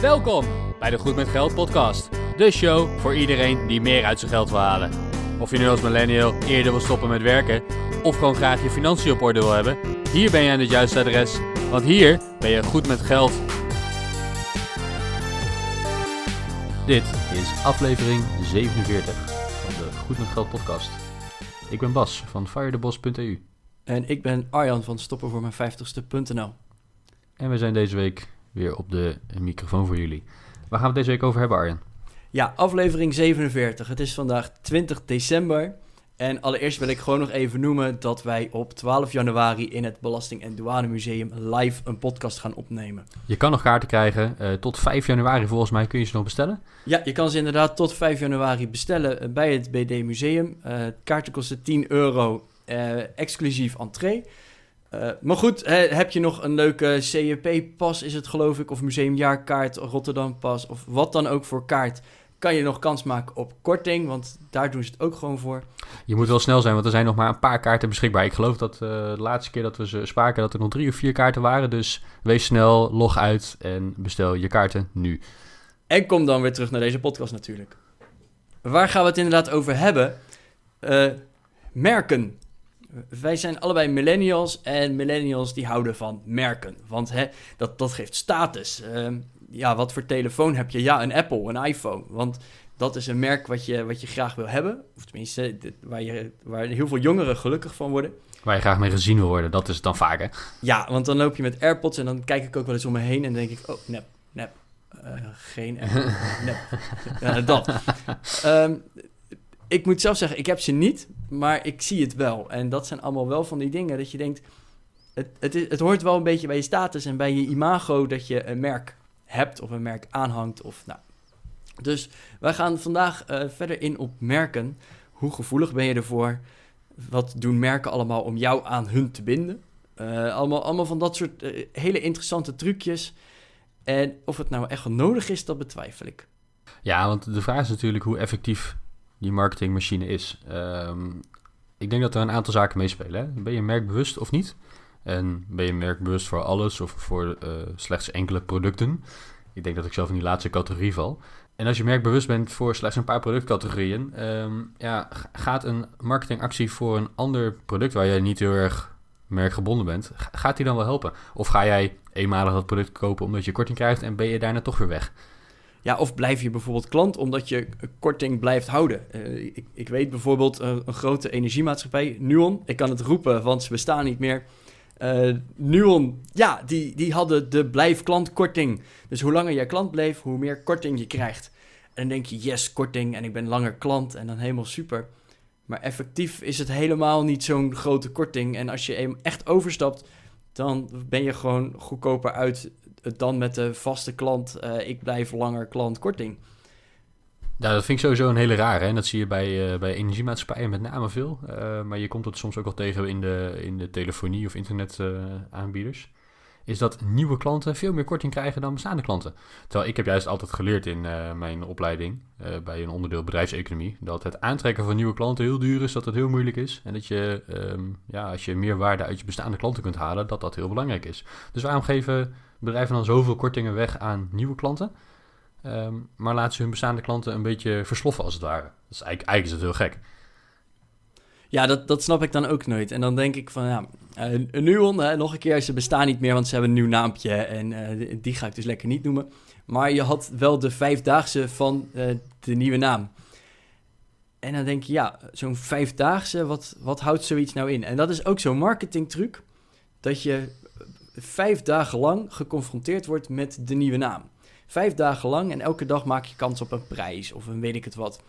Welkom bij de Goed met Geld podcast. De show voor iedereen die meer uit zijn geld wil halen. Of je nu als millennial eerder wil stoppen met werken of gewoon graag je financiën op orde wil hebben, hier ben je aan het juiste adres, want hier ben je goed met geld. Dit is aflevering 47 van de Goed met Geld podcast. Ik ben Bas van firethebos.eu En ik ben Arjan van Stoppen voor mijn 50ste.nl. en we zijn deze week weer op de microfoon voor jullie. Waar gaan we het deze week over hebben, Arjan? Ja, aflevering 47. Het is vandaag 20 december. En allereerst wil ik gewoon nog even noemen dat wij op 12 januari in het Belasting- en Douanemuseum live een podcast gaan opnemen. Je kan nog kaarten krijgen. eh, tot 5 januari volgens mij kun je ze nog bestellen. Ja, je kan ze inderdaad tot 5 januari bestellen eh, bij het BD Museum. Eh, kaarten kosten 10 euro, eh, exclusief entree. Eh, maar goed, heb je nog een leuke CEP-pas, is het geloof ik, of museumjaarkaart, Rotterdam-pas, of wat dan ook voor kaart, kan je nog kans maken op korting, want daar doen ze het ook gewoon voor. Je moet wel snel zijn, want er zijn nog maar een paar kaarten beschikbaar. Ik geloof dat eh, de laatste keer dat we ze spraken dat er nog drie of vier kaarten waren. Dus wees snel, log uit en bestel je kaarten nu. En kom dan weer terug naar deze podcast natuurlijk. Waar gaan we het inderdaad over hebben? Eh, merken. Wij zijn allebei millennials en millennials die houden van merken. Want hè, dat, dat geeft status. Ehm, ja, wat voor telefoon heb je? Ja, een Apple, een iPhone. Want dat is een merk wat je, wat je graag wil hebben. Of tenminste, waar, je, waar heel veel jongeren gelukkig van worden. Waar je graag mee gezien wil worden, dat is het dan vaak hè. Ja, want dan loop je met AirPods en dan kijk ik ook wel eens om me heen en denk ik, oh, nep, nep. Eh, geen Apple, nep. Ja, dat. Ehm, ik moet zelf zeggen, ik heb ze niet, maar ik zie het wel. En dat zijn allemaal wel van die dingen dat je denkt, het, het, is, het hoort wel een beetje bij je status en bij je imago dat je een merk hebt of een merk aanhangt. Of, nou. Dus wij gaan vandaag eh, verder in op merken. Hoe gevoelig ben je ervoor? Wat doen merken allemaal om jou aan hun te binden? Eh, allemaal, allemaal van dat soort eh, hele interessante trucjes. En of het nou echt wel nodig is, dat betwijfel ik. Ja, want de vraag is natuurlijk hoe effectief die marketingmachine is. Ehm, ik denk dat er een aantal zaken meespelen. Hè? Ben je merkbewust of niet? En ben je merkbewust voor alles of voor eh, slechts enkele producten? Ik denk dat ik zelf in die laatste categorie val. En als je merkbewust bent voor slechts een paar productcategorieën, ehm, ja, gaat een marketingactie voor een ander product waar je niet heel erg merkgebonden bent, gaat die dan wel helpen? Of ga jij eenmalig dat product kopen omdat je korting krijgt en ben je daarna toch weer weg? Ja, of blijf je bijvoorbeeld klant omdat je korting blijft houden. Eh, ik, ik weet bijvoorbeeld eh, een grote energiemaatschappij, Nuon. Ik kan het roepen, want ze bestaan niet meer. Eh, Nuon, ja, die, die hadden de blijf klantkorting. Dus hoe langer jij klant bleef, hoe meer korting je krijgt. En dan denk je, yes, korting en ik ben langer klant en dan helemaal super. Maar effectief is het helemaal niet zo'n grote korting. En als je echt overstapt, dan ben je gewoon goedkoper uit dan met de vaste klant. eh, ik blijf langer klant korting. Ja, dat vind ik sowieso een hele rare. En dat zie je bij, eh, bij energiemaatschappijen met name veel. Eh, maar je komt het soms ook wel tegen in de, in de telefonie- of internetaanbieders. is dat nieuwe klanten veel meer korting krijgen dan bestaande klanten. Terwijl ik heb juist altijd geleerd in mijn opleiding bij een onderdeel bedrijfseconomie... dat het aantrekken van nieuwe klanten heel duur is, dat het heel moeilijk is. En dat je, ehm, ja, als je meer waarde uit je bestaande klanten kunt halen, dat dat heel belangrijk is. Dus waarom geven bedrijven dan zoveel kortingen weg aan nieuwe klanten... Ehm, maar laten ze hun bestaande klanten een beetje versloffen als het ware. Dat is eigenlijk, eigenlijk is het heel gek. Ja, dat, dat snap ik dan ook nooit. En dan denk ik van, ja, eh, een Nuon, hè, nog een keer, ze bestaan niet meer, want ze hebben een nieuw naampje. En eh, die ga ik dus lekker niet noemen. Maar je had wel de vijfdaagse van eh, de nieuwe naam. En dan denk je, ja, zo'n vijfdaagse, wat, wat houdt zoiets nou in? En dat is ook zo'n marketingtruc, dat je vijf dagen lang geconfronteerd wordt met de nieuwe naam. Vijf dagen lang en elke dag maak je kans op een prijs of een weet ik het wat.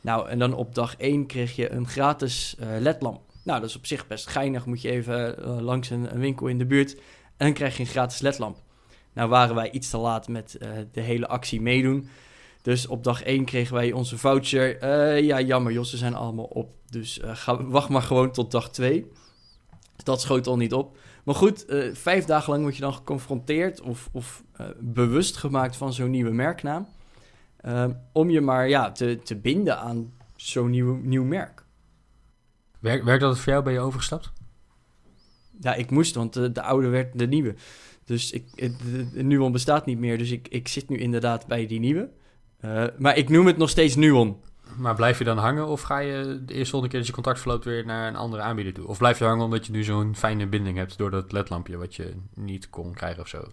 Nou, en dan op dag 1 kreeg je een gratis eh, ledlamp. Nou, dat is op zich best geinig. Moet je even eh, langs een, winkel in de buurt en dan krijg je een gratis ledlamp. Nou waren wij iets te laat met eh, de hele actie meedoen. Dus op dag 1 kregen wij onze voucher. Ja, jammer Jos, ze zijn allemaal op. Dus wacht maar gewoon tot dag 2. Dat schoot al niet op. Maar goed, eh, vijf dagen lang word je dan geconfronteerd of, of eh, bewust gemaakt van zo'n nieuwe merknaam. Ehm, om je maar ja, te, te binden aan zo'n nieuw, nieuw merk. Werkt, werkt dat voor jou? Ben je overgestapt? Ja, ik moest, want de, de oude werd de nieuwe. Dus ik, de, de Nuon bestaat niet meer, dus ik, ik zit nu inderdaad bij die nieuwe. Eh, maar ik noem het nog steeds Nuon. Maar blijf je dan hangen of ga je de eerste honderd keer dat je contact verloopt weer naar een andere aanbieder toe? Of blijf je hangen omdat je nu zo'n fijne binding hebt door dat ledlampje wat je niet kon krijgen of zo?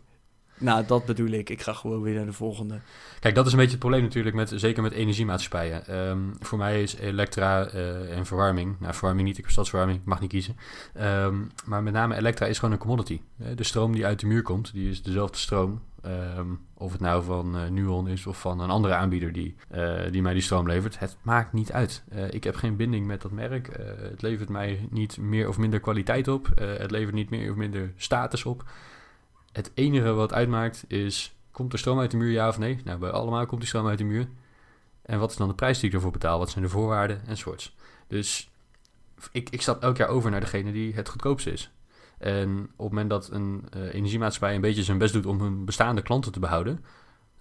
Nou, dat bedoel ik. Ik ga gewoon weer naar de volgende. Kijk, dat is een beetje het probleem natuurlijk, met, zeker met energiemaatschappijen. Ehm, voor mij is elektra eh, en verwarming, nou verwarming niet, ik heb stadsverwarming, mag niet kiezen. Ehm, maar met name elektra is gewoon een commodity. De stroom die uit de muur komt, die is dezelfde stroom. Ehm, of het nou van eh, Nuon is of van een andere aanbieder die, eh, die mij die stroom levert. Het maakt niet uit. Eh, ik heb geen binding met dat merk. Het levert mij niet meer of minder kwaliteit op. Het levert niet meer of minder status op. Het enige wat uitmaakt is, komt er stroom uit de muur, ja of nee? Nou, bij allemaal komt die stroom uit de muur. En wat is dan de prijs die ik ervoor betaal? Wat zijn de voorwaarden enzovoorts? Dus ik, ik stap elk jaar over naar degene die het goedkoopste is. En op het moment dat een eh, energiemaatschappij een beetje zijn best doet om hun bestaande klanten te behouden,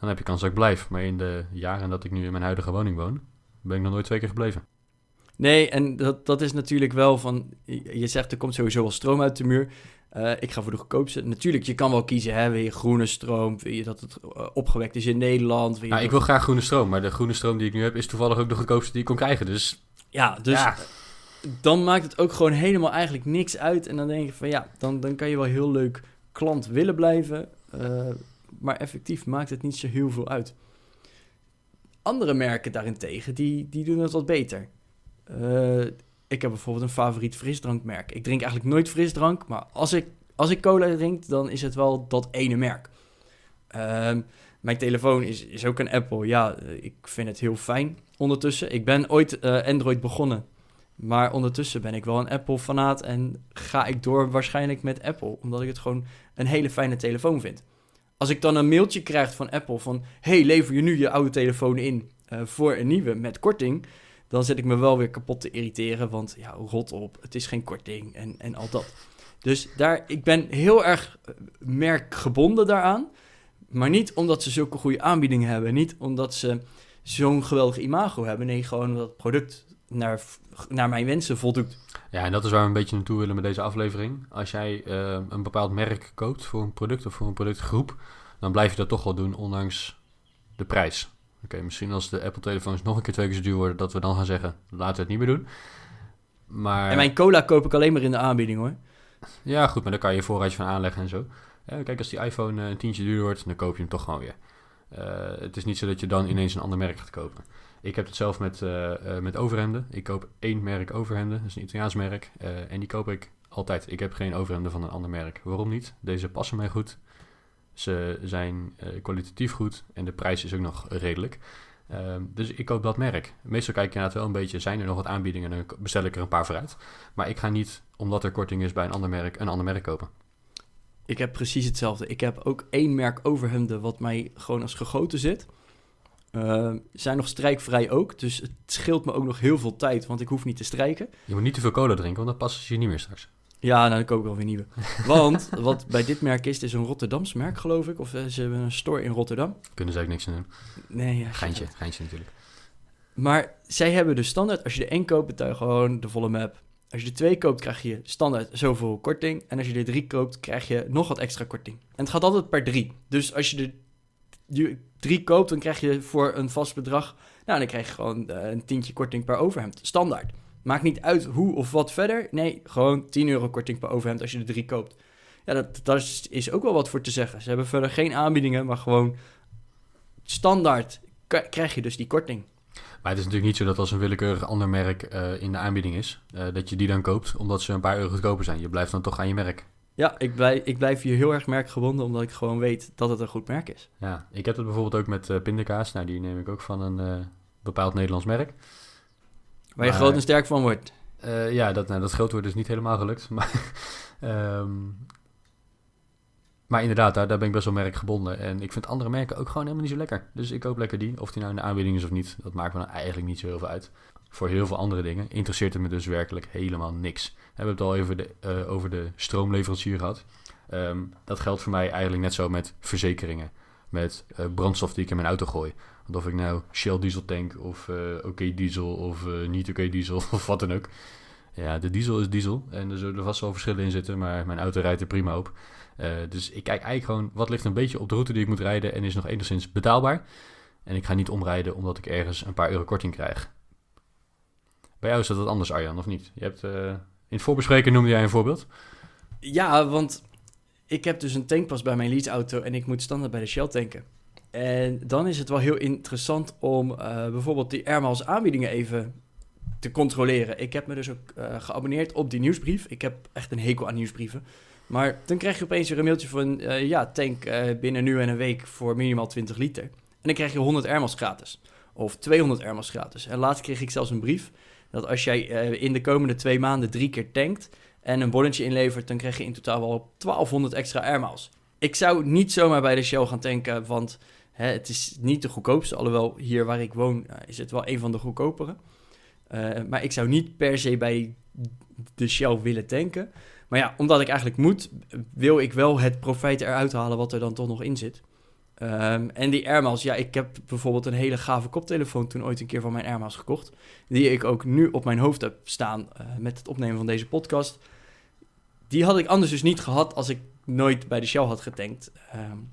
dan heb je kans dat ik blijf. Maar in de jaren dat ik nu in mijn huidige woning woon, ben ik nog nooit twee keer gebleven. Nee, en dat, dat is natuurlijk wel van... Je zegt, er komt sowieso wel stroom uit de muur. Eh, ik ga voor de goedkoopste. Natuurlijk, je kan wel kiezen, hè. Wil je groene stroom? Wil je dat het eh, opgewekt is in Nederland? Wil je Nou, ik dat- wil graag groene stroom, maar de groene stroom die ik nu heb is toevallig ook de goedkoopste die ik kon krijgen. Dus, Ja, dus ja, dan maakt het ook gewoon helemaal eigenlijk niks uit. En dan denk je van, ja, dan, dan kan je wel heel leuk klant willen blijven. eh, maar effectief maakt het niet zo heel veel uit. Andere merken daarentegen, die, die doen het wat beter. Eh, ik heb bijvoorbeeld een favoriet frisdrankmerk. Ik drink eigenlijk nooit frisdrank, maar als ik, als ik cola drink, dan is het wel dat ene merk. Ehm, mijn telefoon is, is ook een Apple. Ja, eh, ik vind het heel fijn ondertussen. Ik ben ooit Android begonnen, maar ondertussen ben ik wel een Apple-fanaat en ga ik door waarschijnlijk met Apple, omdat ik het gewoon een hele fijne telefoon vind. Als ik dan een mailtje krijg van Apple van... hey, lever je nu je oude telefoon in eh, voor een nieuwe met korting... dan zit ik me wel weer kapot te irriteren, want ja, rot op, het is geen korting en, en al dat. Dus daar, ik ben heel erg eh, merkgebonden daaraan. Maar niet omdat ze zulke goede aanbiedingen hebben. Niet omdat ze zo'n geweldig imago hebben. Nee, gewoon omdat het product naar, naar mijn wensen voldoet. Ja, en dat is waar we een beetje naartoe willen met deze aflevering. Als jij eh, een bepaald merk koopt voor een product of voor een productgroep, dan blijf je dat toch wel doen, ondanks de prijs. Oké, misschien als de Apple-telefoons nog een keer twee keer zo duur worden, dat we dan gaan zeggen, laten we het niet meer doen. Maar En mijn cola koop ik alleen maar in de aanbieding hoor. ja, goed, maar daar kan je je voorraadje van aanleggen en zo. Ja, kijk, als die iPhone eh, een tientje duurder wordt, dan koop je hem toch gewoon weer. Eh, het is niet zo dat je dan ineens een ander merk gaat kopen. Ik heb het zelf met, eh, eh, met overhemden. Ik koop één merk overhemden, dat is een Italiaans merk. eh, en die koop ik altijd. Ik heb geen overhemden van een ander merk. Waarom niet? Deze passen mij goed. Ze zijn kwalitatief goed en de prijs is ook nog redelijk. Ehm, dus ik koop dat merk. Meestal kijk ik inderdaad wel een beetje, zijn er nog wat aanbiedingen en dan bestel ik er een paar vooruit. Maar ik ga niet, omdat er korting is bij een ander merk, een ander merk kopen. Ik heb precies hetzelfde. Ik heb ook één merk overhemden wat mij gewoon als gegoten zit. Eh, zijn nog strijkvrij ook, dus het scheelt me ook nog heel veel tijd, want ik hoef niet te strijken. Je moet niet te veel cola drinken, want dat past je niet meer straks. Ja, nou, dan koop ik wel weer nieuwe. Want wat bij dit merk is, het is een Rotterdams merk, geloof ik. Of eh, ze hebben een store in Rotterdam. Kunnen ze eigenlijk niks aan doen. Nee, ja, Geintje, geintje natuurlijk. Maar zij hebben dus standaard, als je er één koopt, betaal je gewoon de volle map. Als je er twee koopt, krijg je standaard zoveel korting. En als je er drie koopt, krijg je nog wat extra korting. En het gaat altijd per drie. Dus als je er je drie koopt, dan krijg je voor een vast bedrag... Nou, dan krijg je gewoon eh, een tientje korting per overhemd. Standaard. Maakt niet uit hoe of wat verder. Nee, gewoon 10 euro korting per overhemd als je er drie koopt. Ja, dat, daar is, ook wel wat voor te zeggen. Ze hebben verder geen aanbiedingen, maar gewoon standaard krijg je dus die korting. Maar het is natuurlijk niet zo dat als een willekeurig ander merk eh, in de aanbieding is, eh, dat je die dan koopt omdat ze een paar euro goedkoper zijn. Je blijft dan toch aan je merk. Ja, ik blijf, ik blijf hier heel erg merkgebonden, omdat ik gewoon weet dat het een goed merk is. Ja, ik heb het bijvoorbeeld ook met eh pindakaas. Nou, die neem ik ook van een eh, bepaald Nederlands merk. Waar je Maar- groot en sterk van wordt. Eh, ja, dat, nou, dat groot wordt dus niet helemaal gelukt. Maar, ehm, maar inderdaad, daar, daar ben ik best wel merkgebonden. En ik vind andere merken ook gewoon helemaal niet zo lekker. Dus ik koop lekker die. Of die nou in de aanbieding is of niet, dat maakt me dan eigenlijk niet zo heel veel uit. Voor heel veel andere dingen interesseert het me dus werkelijk helemaal niks. We hebben het al even eh, over de stroomleverancier gehad. Ehm, dat geldt voor mij eigenlijk net zo met verzekeringen. Met eh, brandstof die ik in mijn auto gooi. Want of ik nou Shell diesel tank of eh oké diesel of niet oké diesel of wat dan ook. Ja, de diesel is diesel. En er zullen vast wel verschillen in zitten, maar mijn auto rijdt er prima op. Dus ik kijk eigenlijk gewoon wat ligt een beetje op de route die ik moet rijden en is nog enigszins betaalbaar. En ik ga niet omrijden omdat ik ergens een paar euro korting krijg. Bij jou is dat anders, Arjan, of niet? Je hebt, uh, in het voorbespreken noemde jij een voorbeeld. Ja, want ik heb dus een tankpas bij mijn leaseauto en ik moet standaard bij de Shell tanken. En dan is het wel heel interessant om uh, bijvoorbeeld die Airmiles aanbiedingen even te controleren. Ik heb me dus ook uh, geabonneerd op die nieuwsbrief. Ik heb echt een hekel aan nieuwsbrieven. Maar dan krijg je opeens weer een mailtje van... Uh, ja, tank binnen nu en een week voor minimaal 20 liter. En dan krijg je 100 Airmiles gratis. Of 200 Airmiles gratis. En laatst kreeg ik zelfs een brief... dat als jij in de komende twee maanden drie keer tankt... en een bonnetje inlevert... dan krijg je in totaal wel 1200 extra Airmiles. Ik zou niet zomaar bij de Shell gaan tanken... want Hè, het is niet de goedkoopste, alhoewel hier waar ik woon uh, is het wel een van de goedkopere. Uh, maar ik zou niet per se bij de Shell willen tanken. Maar ja, omdat ik eigenlijk moet, wil ik wel het profijt eruit halen wat er dan toch nog in zit. Um, en die Airmiles, ja, ik heb bijvoorbeeld een hele gave koptelefoon toen ooit een keer van mijn Airmiles gekocht. Die ik ook nu op mijn hoofd heb staan uh, met het opnemen van deze podcast. Die had ik anders dus niet gehad als ik nooit bij de Shell had getankt. Um,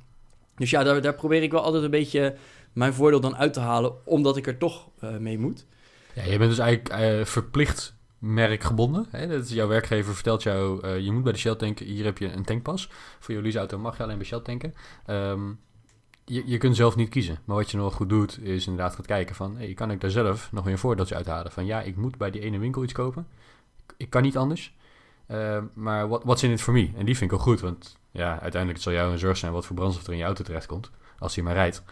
dus ja, daar, daar probeer ik wel altijd een beetje mijn voordeel dan uit te halen, omdat ik er toch uh, mee moet. Ja, je bent dus eigenlijk uh, verplicht merkgebonden. Hè? Dat is jouw werkgever vertelt jou, je moet bij de Shell tanken, hier heb je een tankpas. Voor je leaseauto mag je alleen bij Shell tanken. Um, je, je kunt zelf niet kiezen. Maar wat je nog goed doet, is inderdaad gaat kijken van... Hey, kan ik daar zelf nog weer een voordeeltje uithalen? Van ja, ik moet bij die ene winkel iets kopen. Ik, kan niet anders. Uh, maar wat what's in it for me? En die vind ik ook goed, want ja, uiteindelijk zal jou een zorg zijn wat voor brandstof er in je auto terechtkomt, als hij maar rijdt.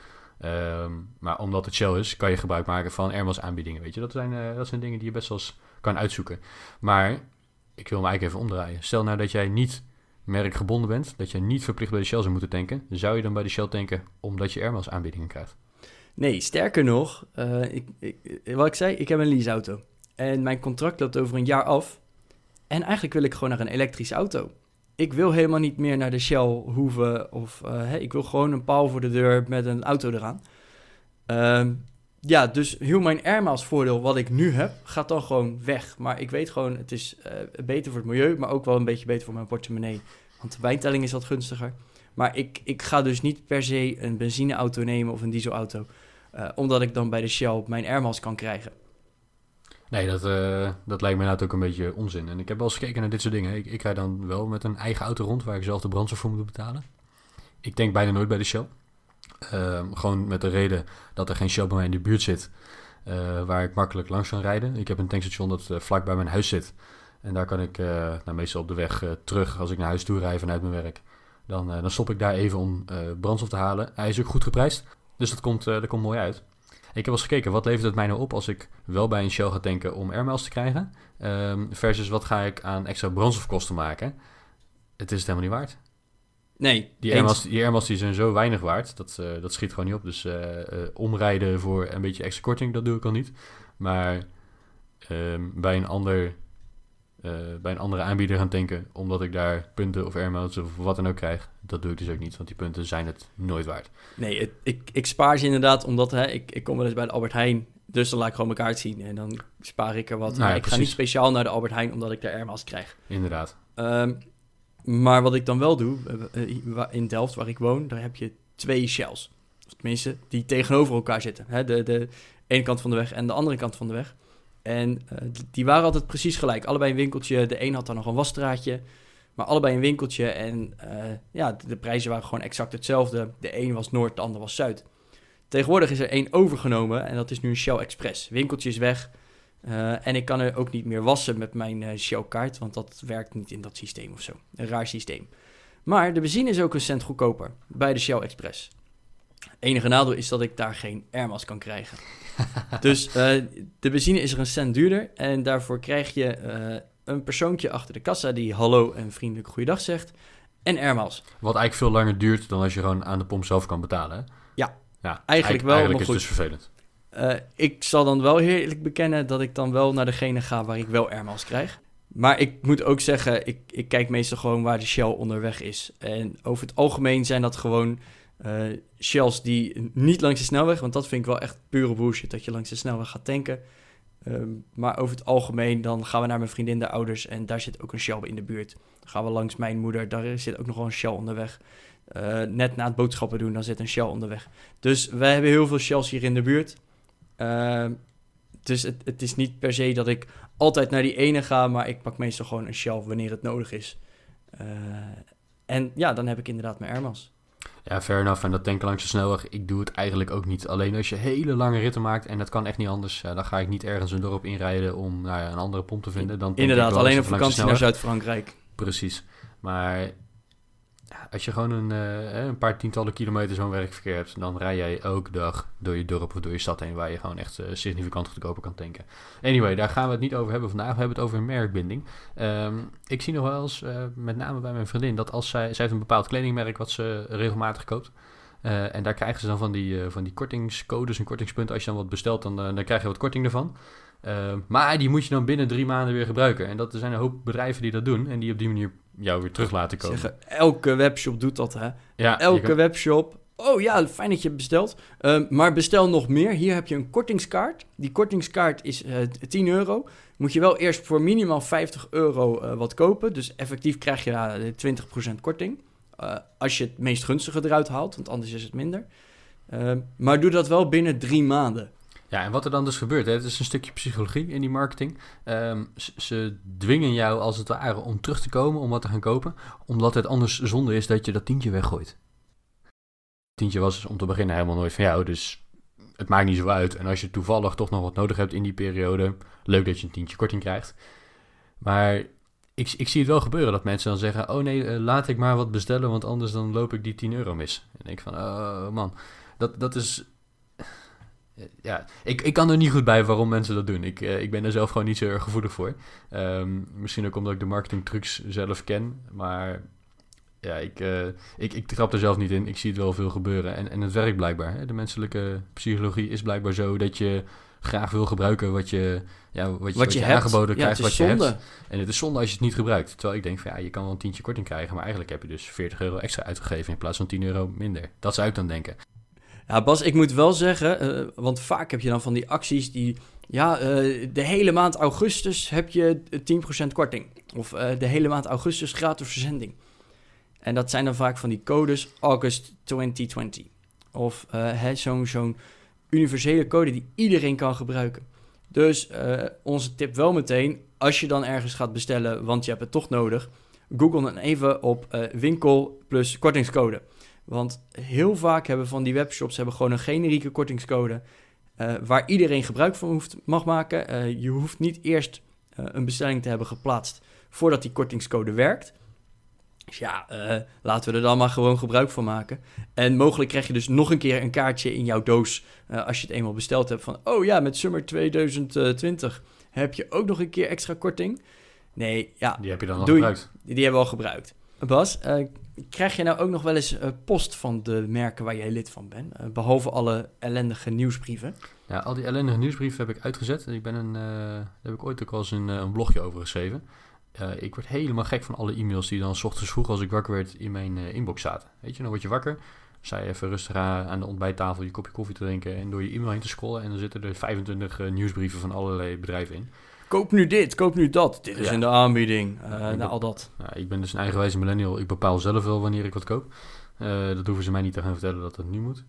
Um, maar omdat het Shell is, kan je gebruik maken van Airmas aanbiedingen, weet je. Dat zijn, uh, dat zijn dingen die je best wel eens kan uitzoeken. Maar, ik wil me eigenlijk even omdraaien. Stel nou dat jij niet merkgebonden bent, dat je niet verplicht bij de Shell zou moeten tanken. Zou je dan bij de Shell tanken omdat je Airmas aanbiedingen krijgt? Nee, sterker nog, uh, ik, ik, wat ik zei, ik heb een leaseauto. En mijn contract loopt over een jaar af. En eigenlijk wil ik gewoon naar een elektrische auto. Ik wil helemaal niet meer naar de Shell hoeven. Of hey, ik wil gewoon een paal voor de deur met een auto eraan. Uh, ja, dus heel mijn Airmiles voordeel wat ik nu heb, gaat dan gewoon weg. Maar ik weet gewoon, het is uh, beter voor het milieu, maar ook wel een beetje beter voor mijn portemonnee. Want de wijntelling is wat gunstiger. Maar ik, ik ga dus niet per se een benzineauto nemen of een dieselauto. Uh, omdat ik dan bij de Shell mijn Airmiles kan krijgen. Nee, dat, uh, dat lijkt me inderdaad ook een beetje onzin. En ik heb wel eens gekeken naar dit soort dingen. Ik, ik rijd dan wel met een eigen auto rond waar ik zelf de brandstof voor moet betalen. Ik denk bijna nooit bij de Shell. Uh, gewoon met de reden dat er geen Shell bij mij in de buurt zit. Uh, waar ik makkelijk langs kan rijden. Ik heb een tankstation dat uh, vlak bij mijn huis zit. En daar kan ik nou, meestal op de weg terug als ik naar huis toe rijd vanuit mijn werk. Dan, dan stop ik daar even om brandstof te halen. Hij is ook goed geprijsd. Dus dat komt, dat komt mooi uit. Ik heb wel eens gekeken, wat levert het mij nou op als ik wel bij een Shell ga tanken om airmiles te krijgen? Um, versus wat ga ik aan extra brandstofkosten maken? Het is het helemaal niet waard. Nee. Die airmiles, die airmiles die zijn zo weinig waard, dat, uh, dat schiet gewoon niet op. Dus uh, uh, omrijden voor een beetje extra korting, dat doe ik al niet. Maar um, bij een ander bij een andere aanbieder gaan tanken, omdat ik daar punten of airmiles of wat dan ook krijg. Dat doe ik dus ook niet, want die punten zijn het nooit waard. Nee, het, ik, ik spaar ze inderdaad, omdat hè, ik, ik kom wel eens bij de Albert Heijn, dus dan laat ik gewoon mijn kaart zien en dan spaar ik er wat. Nou, maar ik precies. ga niet speciaal naar de Albert Heijn, omdat ik daar airmiles krijg. Inderdaad. Um, maar wat ik dan wel doe, in Delft waar ik woon, daar heb je twee shells. Tenminste, die tegenover elkaar zitten. Hè? De, de ene kant van de weg en de andere kant van de weg. En uh, die waren altijd precies gelijk. Allebei een winkeltje. De een had dan nog een wasstraatje. Maar allebei een winkeltje. En ja, de, de, prijzen waren gewoon exact hetzelfde. De een was Noord, de ander was Zuid. Tegenwoordig is er één overgenomen. En dat is nu een Shell Express. Winkeltje is weg. Uh, en ik kan er ook niet meer wassen met mijn Shell-kaart. Want dat werkt niet in dat systeem of zo. Een raar systeem. Maar de benzine is ook een cent goedkoper bij de Shell Express. Enige nadeel is dat ik daar geen airmas kan krijgen. dus uh, de benzine is er een cent duurder. En daarvoor krijg je een persoontje achter de kassa die hallo en vriendelijk goeiedag zegt. En airmiles. Wat eigenlijk veel langer duurt dan als je gewoon aan de pomp zelf kan betalen. Hè? Ja, ja eigenlijk wel. Eigenlijk is het dus vervelend. Uh, ik zal dan wel eerlijk bekennen dat ik dan wel naar degene ga waar ik wel airmiles krijg. Maar ik moet ook zeggen, ik, ik kijk meestal gewoon waar de Shell onderweg is. En over het algemeen zijn dat gewoon uh, shells die niet langs de snelweg, want dat vind ik wel echt pure bullshit, dat je langs de snelweg gaat tanken. Ehm, maar over het algemeen, dan gaan we naar mijn vriendin, de ouders. En daar zit ook een Shell in de buurt. Dan gaan we langs mijn moeder, daar zit ook nog wel een Shell onderweg. Uh, net na het boodschappen doen, dan zit een Shell onderweg. Dus wij hebben heel veel Shells hier in de buurt. Uh, dus het, het, is niet per se dat ik altijd naar die ene ga, maar ik pak meestal gewoon een Shell wanneer het nodig is. Uh, en ja, dan heb ik inderdaad mijn Airmas. Ja, fair enough. En dat tanken langs de snelweg, ik doe het eigenlijk ook niet. Alleen als je hele lange ritten maakt en dat kan echt niet anders, ja, dan ga ik niet ergens een dorp inrijden om nou ja, een andere pomp te vinden. Dan Inderdaad, alleen op vakantie naar Zuid-Frankrijk. Precies. Maar als je gewoon een, uh, een paar tientallen kilometer zo'n werkverkeer hebt, dan rij jij elke dag door je dorp of door je stad heen waar je gewoon echt uh, significant goedkoper kan tanken. Anyway, daar gaan we het niet over hebben vandaag. We hebben het over merkbinding. Um, ik zie nog wel eens, uh, met name bij mijn vriendin, dat als zij, zij heeft een bepaald kledingmerk wat ze regelmatig koopt. en daar krijgen ze dan van die, van die kortingscodes en kortingspunten. Als je dan wat bestelt, dan, dan krijg je wat korting ervan. Uh, maar die moet je dan binnen drie maanden weer gebruiken. En dat er zijn een hoop bedrijven die dat doen en die op die manier jou weer terug laten komen. Zeggen, elke webshop doet dat, hè? Ja, elke webshop. Oh ja, fijn dat je bestelt. Uh, maar bestel nog meer. Hier heb je een kortingskaart. Die kortingskaart is uh, eh, 10 euro. Moet je wel eerst voor minimaal 50 euro uh, wat kopen. Dus effectief krijg je daar 20% korting. als je het meest gunstige eruit haalt, want anders is het minder. Ehm, maar doe dat wel binnen drie maanden. Ja, en wat er dan dus gebeurt, hè, het is een stukje psychologie in die marketing. Ehm, ze, dwingen jou als het ware om terug te komen, om wat te gaan kopen, omdat het anders zonde is dat je dat tientje weggooit. Tientje was om te beginnen helemaal nooit van jou, dus het maakt niet zo uit. En als je toevallig toch nog wat nodig hebt in die periode, leuk dat je een tientje korting krijgt. Maar ik, ik zie het wel gebeuren dat mensen dan zeggen: Oh nee, eh, laat ik maar wat bestellen, want anders dan loop ik die 10 euro mis. En ik van: Oh man, dat, dat is ja, ik, ik kan er niet goed bij waarom mensen dat doen. Ik, uh, ik ben er zelf gewoon niet zo erg gevoelig voor. Um, misschien ook omdat ik de marketingtrucs zelf ken. Maar ja, ik, uh, ik, ik trap er zelf niet in. Ik zie het wel veel gebeuren. En, en het werkt blijkbaar. Hè? De menselijke psychologie is blijkbaar zo dat je graag wil gebruiken wat je, ja, wat je, wat je, aangeboden krijgt, wat zonde. je hebt. En het is zonde als je het niet gebruikt. Terwijl ik denk van ja, je kan wel een tientje korting krijgen, maar eigenlijk heb je dus 40 euro extra uitgegeven in plaats van 10 euro minder. Dat zou ik dan denken. Ja, Bas, ik moet wel zeggen, uh, want vaak heb je dan van die acties die... Ja, uh, de hele maand augustus heb je 10% korting. Of de hele maand augustus gratis verzending. En dat zijn dan vaak van die codes August 2020. Of zo'n zo'n universele code die iedereen kan gebruiken. Dus onze tip wel meteen, als je dan ergens gaat bestellen, want je hebt het toch nodig... Google dan even op winkel plus kortingscode... Want heel vaak hebben van die webshops hebben gewoon een generieke kortingscode uh, waar iedereen gebruik van hoeft, mag maken. Uh, je hoeft niet eerst uh, een bestelling te hebben geplaatst voordat die kortingscode werkt. Dus ja, laten we er dan maar gewoon gebruik van maken. En mogelijk krijg je dus nog een keer een kaartje in jouw doos als je het eenmaal besteld hebt van... Oh ja, met Summer 2020 heb je ook nog een keer extra korting. Nee, ja. Die heb je dan al gebruikt. Die, die hebben we al gebruikt. Bas, Krijg je nou ook nog wel eens uh, post van de merken waar jij lid van bent? Uh, behalve alle ellendige nieuwsbrieven. Ja, al die ellendige nieuwsbrieven heb ik uitgezet. Ik ben een, daar heb ik ooit ook al eens een, een blogje over geschreven. ik word helemaal gek van alle e-mails die dan s ochtends vroeg als ik wakker werd in mijn inbox zaten. Weet je, dan word je wakker. Sta je even rustig aan de ontbijttafel je kopje koffie te drinken en door je e-mail heen te scrollen. En dan zitten er 25 nieuwsbrieven van allerlei bedrijven in koop nu dit, koop nu dat. Dit is in de aanbieding. Uh, nou, al dat. Ja, ik ben dus een eigenwijze millennial. Ik bepaal zelf wel wanneer ik wat koop. Uh, dat hoeven ze mij niet te gaan vertellen dat dat nu moet.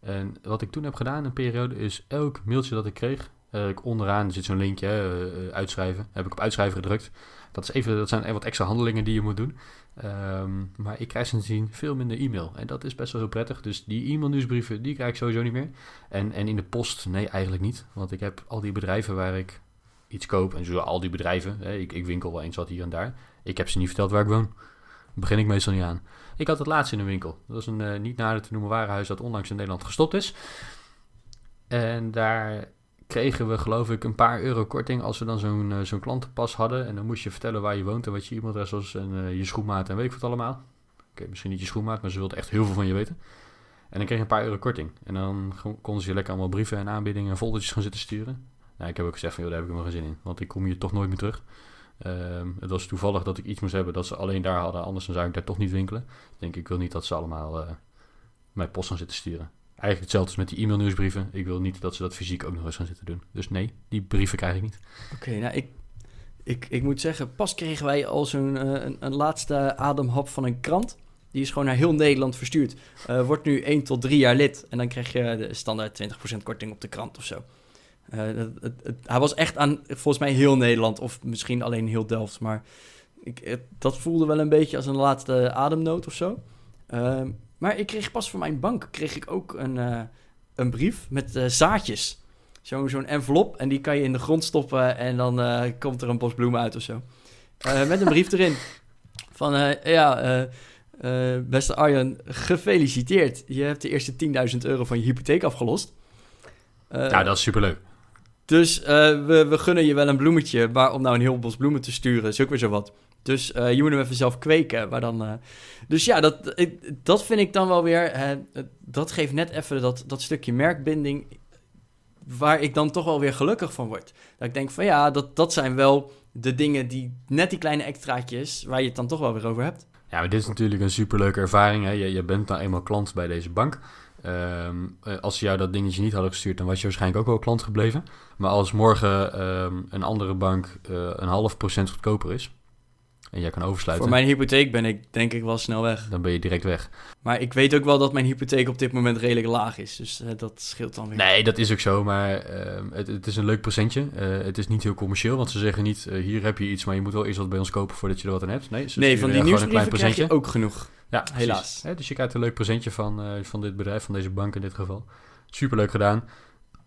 En wat ik toen heb gedaan in een periode is elk mailtje dat ik kreeg, uh, onderaan zit zo'n linkje, uitschrijven, heb ik op uitschrijven gedrukt. Dat, is even, dat zijn wat extra handelingen die je moet doen. Um, maar ik krijg sindsdien veel minder e-mail. En dat is best wel heel prettig. Dus die e-mail nieuwsbrieven, die krijg ik sowieso niet meer. En, en in de post, nee, eigenlijk niet. Want ik heb al die bedrijven waar ik iets koop, en zo al die bedrijven, hè, ik, ik winkel wel eens wat hier en daar. Ik heb ze niet verteld waar ik woon. Daar begin ik meestal niet aan. Ik had het laatst in een winkel. Dat is een uh, niet nader te noemen warenhuis dat onlangs in Nederland gestopt is. En daar kregen we geloof ik een paar euro korting als we dan zo'n uh, zo'n klantenpas hadden. En dan moest je vertellen waar je woont en wat je e-mailadres was en uh, je schoenmaat en weet ik wat allemaal. Oké, misschien niet je schoenmaat, maar ze wilden echt heel veel van je weten. En dan kreeg je een paar euro korting. En dan konden ze je lekker allemaal brieven en aanbiedingen en foldertjes gaan zitten sturen. Nou, ik heb ook gezegd van, joh, daar heb ik helemaal geen zin in. Want ik kom hier toch nooit meer terug. Um, het was toevallig dat ik iets moest hebben dat ze alleen daar hadden. Anders dan zou ik daar toch niet winkelen. Ik denk, ik wil niet dat ze allemaal uh, mijn post gaan zitten sturen. Eigenlijk hetzelfde als met die e-mailnieuwsbrieven. Ik wil niet dat ze dat fysiek ook nog eens gaan zitten doen. Dus nee, die brieven krijg ik niet. Oké, nou ik, ik, ik moet zeggen, pas kregen wij al zo'n eh, een, een laatste ademhap van een krant. Die is gewoon naar heel Nederland verstuurd. Eh, wordt nu 1 tot 3 jaar lid. En dan krijg je de standaard 20% korting op de krant of zo. Eh, het, het- hij was echt aan, volgens mij, heel Nederland. Of misschien alleen heel Delft. Maar ik, dat voelde wel een beetje als een laatste ademnoot of zo. Ehm, maar ik kreeg pas van mijn bank kreeg ik ook een, eh, een brief met eh, zaadjes. Zo- Zo'n envelop. En die kan je in de grond stoppen. En dan komt er een bos bloemen uit of zo. Met een brief erin. Van ja, beste Arjan, gefeliciteerd. Je hebt de eerste 10.000 euro van je hypotheek afgelost. Eh, ja, dat is superleuk. Dus eh, we, we gunnen je wel een bloemetje, maar om nou een heel bos bloemen te sturen, is ook weer zo wat. Dus eh, je moet hem even zelf kweken. Maar dan, eh, dus ja, dat, dat vind ik dan wel weer. dat geeft net even dat, dat stukje merkbinding. Waar ik dan toch wel weer gelukkig van word. Dat ik denk van ja, dat, dat zijn wel de dingen die. Net die kleine extraatjes. waar je het dan toch wel weer over hebt. Ja, maar dit is natuurlijk een superleuke ervaring. Hè? Je, je bent nou eenmaal klant bij deze bank. Ehm, eh, als ze jou dat dingetje niet hadden gestuurd, dan was je waarschijnlijk ook wel klant gebleven. Maar als morgen ehm, een andere bank eh, een half procent goedkoper is en jij kan oversluiten, Voor mijn hypotheek ben ik denk ik wel snel weg. dan ben je direct weg. Maar ik weet ook wel dat mijn hypotheek op dit moment redelijk laag is. Dus eh, dat scheelt dan weer. Nee, dat is ook zo, maar ehm, het, het is een leuk presentje. Eh, het is niet heel commercieel, want ze zeggen niet, hier heb je iets, maar je moet wel eerst wat bij ons kopen voordat je er wat aan hebt. Nee, ze Nee, van die nieuwsbrieven krijg je ook genoeg. Ja, precies. Helaas. Hè, dus je krijgt een leuk presentje van, eh, van dit bedrijf, van deze bank in dit geval. Superleuk gedaan.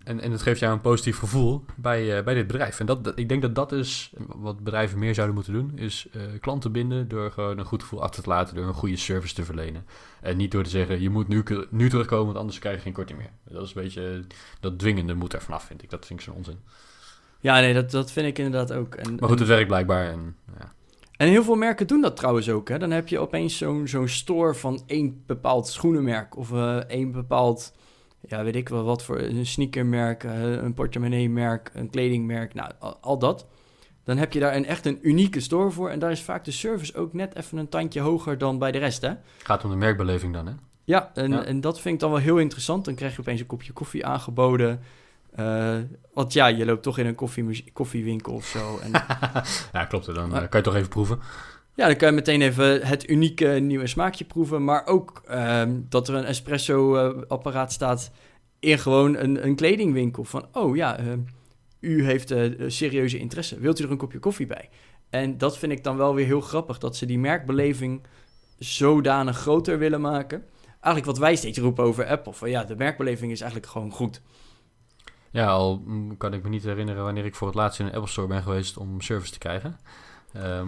En, en het geeft jou een positief gevoel bij, eh, bij dit bedrijf. En dat, dat- ik denk dat dat is wat bedrijven meer zouden moeten doen. Is eh, klanten binden door gewoon een goed gevoel achter te laten. Door een goede service te verlenen. En niet door te zeggen, je moet nu, nu terugkomen, want anders krijg je geen korting meer. Dat is een beetje, dat dwingende moet er vanaf, vind ik. Dat vind ik zo'n onzin. Ja, nee, dat, dat vind ik inderdaad ook. En, Maar goed, het werkt blijkbaar. En, ja. En heel veel merken doen dat trouwens ook. Hè. Dan heb je opeens zo'n zo'n store van één bepaald schoenenmerk. Of eh, één bepaald, ja, weet ik wel wat voor, een sneakermerk, eh, een portemonneemerk, een kledingmerk. Nou, al, al dat. Dan heb je daar een, echt een unieke store voor. En daar is vaak de service ook net even een tandje hoger dan bij de rest, hè. Gaat om de merkbeleving dan, hè? Ja, en, Ja. en dat vind ik dan wel heel interessant. Dan krijg je opeens een kopje koffie aangeboden. Eh, want ja, je loopt toch in een koffie, koffiewinkel of zo. En ja, klopt. Dan Maar- eh, kan je toch even proeven. ja, dan kan je meteen even het unieke nieuwe smaakje proeven. Maar ook ehm, dat er een espresso-apparaat staat in gewoon een, een kledingwinkel. Van, oh ja, u heeft eh, serieuze interesse. Wilt u er een kopje koffie bij? En dat vind ik dan wel weer heel grappig. Dat ze die merkbeleving zodanig groter willen maken. Eigenlijk wat wij steeds roepen over Apple. Van ja, de merkbeleving is eigenlijk gewoon goed. Ja, al mm, kan ik me niet herinneren wanneer ik voor het laatst in een Apple Store ben geweest om service te krijgen. Ehm,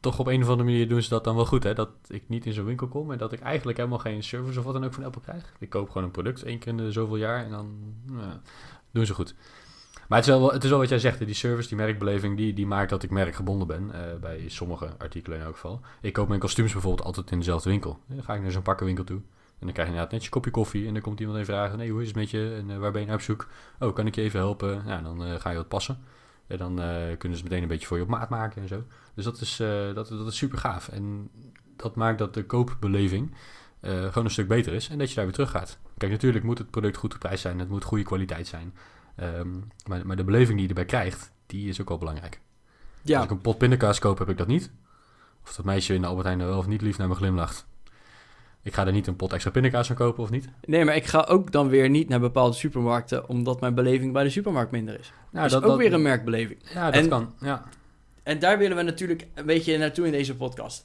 toch op een of andere manier doen ze dat dan wel goed, hè? Dat ik niet in zo'n winkel kom en dat ik eigenlijk helemaal geen service of wat dan ook van Apple krijg. Ik koop gewoon een product één keer in de zoveel jaar en dan nou ja, doen ze goed. Maar het is, wel, het is wel wat jij zegt, die service, die merkbeleving, die, die maakt dat ik merkgebonden ben. eh, bij sommige artikelen in elk geval. Ik koop mijn kostuums bijvoorbeeld altijd in dezelfde winkel. Dan ga ik naar zo'n pakkenwinkel toe. En dan krijg je inderdaad net je kopje koffie. En dan komt iemand even vragen, nee, hoe is het met je? En eh, waar ben je naar op zoek? Oh, kan ik je even helpen? Ja, dan eh, ga je wat passen. En dan eh, kunnen ze meteen een beetje voor je op maat maken en zo. Dus dat is, dat, dat is super gaaf. En dat maakt dat de koopbeleving gewoon een stuk beter is. En dat je daar weer terug gaat. Kijk, natuurlijk moet het product goed op prijs zijn. Het moet goede kwaliteit zijn. Ehm, maar, maar de beleving die je erbij krijgt, die is ook wel belangrijk. Als Ja, ik een pot pindakaas koop, heb ik dat niet. Of dat meisje in de Albert Heijn nou wel of niet lief naar me glimlacht. Ik ga er niet een pot extra pindakaas van kopen of niet. nee, maar ik ga ook dan weer niet naar bepaalde supermarkten... omdat mijn beleving bij de supermarkt minder is. Dat is ook weer een merkbeleving. Ja, dat En- kan. Ja. En daar willen we natuurlijk een beetje naartoe in deze podcast.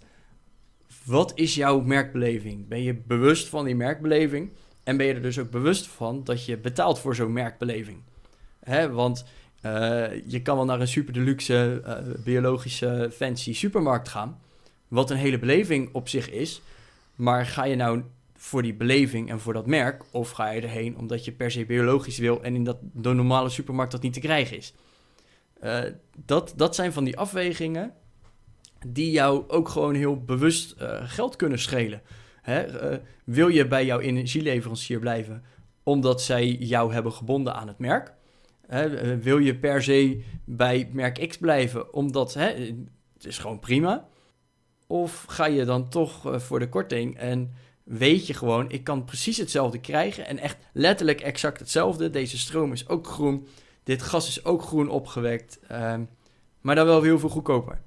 Wat is jouw merkbeleving? Ben je bewust van die merkbeleving? En ben je er dus ook bewust van dat je betaalt voor zo'n merkbeleving? Hè, want eh, je kan wel naar een super deluxe, eh, biologische, fancy supermarkt gaan. Wat een hele beleving op zich is. Maar ga je nou voor die beleving en voor dat merk? Of ga je erheen omdat je per se biologisch wil en in dat, de normale supermarkt dat niet te krijgen is? Eh, dat, dat zijn van die afwegingen die jou ook gewoon heel bewust eh, geld kunnen schelen. Hè? eh, wil je bij jouw energieleverancier blijven omdat zij jou hebben gebonden aan het merk? Wil je per se bij merk X blijven omdat hè, het is gewoon prima? Of ga je dan toch eh, voor de korting en weet je gewoon, ik kan precies hetzelfde krijgen en echt letterlijk exact hetzelfde. Deze stroom is ook groen, dit gas is ook groen opgewekt, ehm, maar dan wel heel veel goedkoper.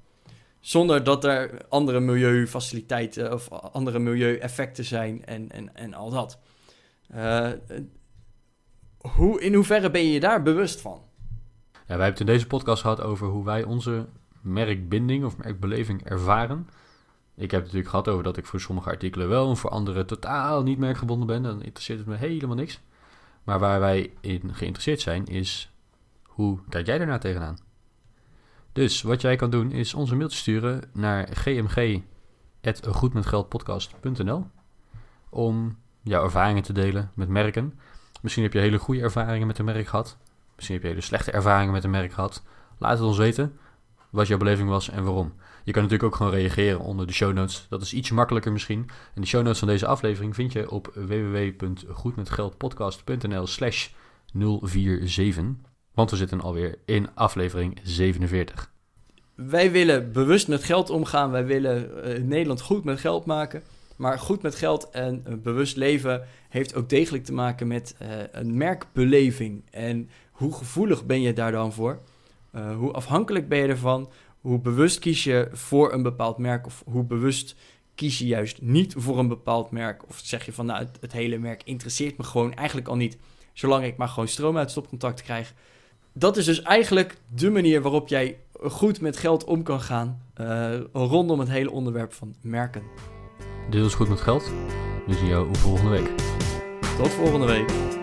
Zonder dat er andere milieufaciliteiten of andere milieueffecten zijn en, en, en al dat. Uh, hoe, in hoeverre ben je je daar bewust van? Ja, wij hebben het in deze podcast gehad over hoe wij onze merkbinding of merkbeleving ervaren. Ik heb het natuurlijk gehad over dat ik voor sommige artikelen wel en voor andere totaal niet merkgebonden ben. Dan interesseert het me helemaal niks. Maar waar wij in geïnteresseerd zijn is hoe kijk jij daarna tegenaan? Dus wat jij kan doen is onze mailtje sturen naar gmg.goedmetgeldpodcast.nl om jouw ervaringen te delen met merken. Misschien heb je hele goede ervaringen met een merk gehad. Misschien heb je hele slechte ervaringen met een merk gehad. Laat het ons weten wat jouw beleving was en waarom. Je kan natuurlijk ook gewoon reageren onder de show notes. Dat is iets makkelijker misschien. En de show notes van deze aflevering vind je op www.goedmetgeldpodcast.nl slash 047. Want we zitten alweer in aflevering 47. Wij willen bewust met geld omgaan. Wij willen uh, Nederland goed met geld maken. Maar goed met geld en een bewust leven heeft ook degelijk te maken met uh, een merkbeleving. En hoe gevoelig ben je daar dan voor? Hoe afhankelijk ben je ervan? Hoe bewust kies je voor een bepaald merk? Of hoe bewust kies je juist niet voor een bepaald merk? Of zeg je van nou, het, het hele merk interesseert me gewoon eigenlijk al niet. Zolang ik maar gewoon stroom uit stopcontact krijg. Dat is dus eigenlijk de manier waarop jij goed met geld om kan gaan. Uh, rondom het hele onderwerp van merken. Dit is goed met geld. We zien jou volgende week. Tot volgende week.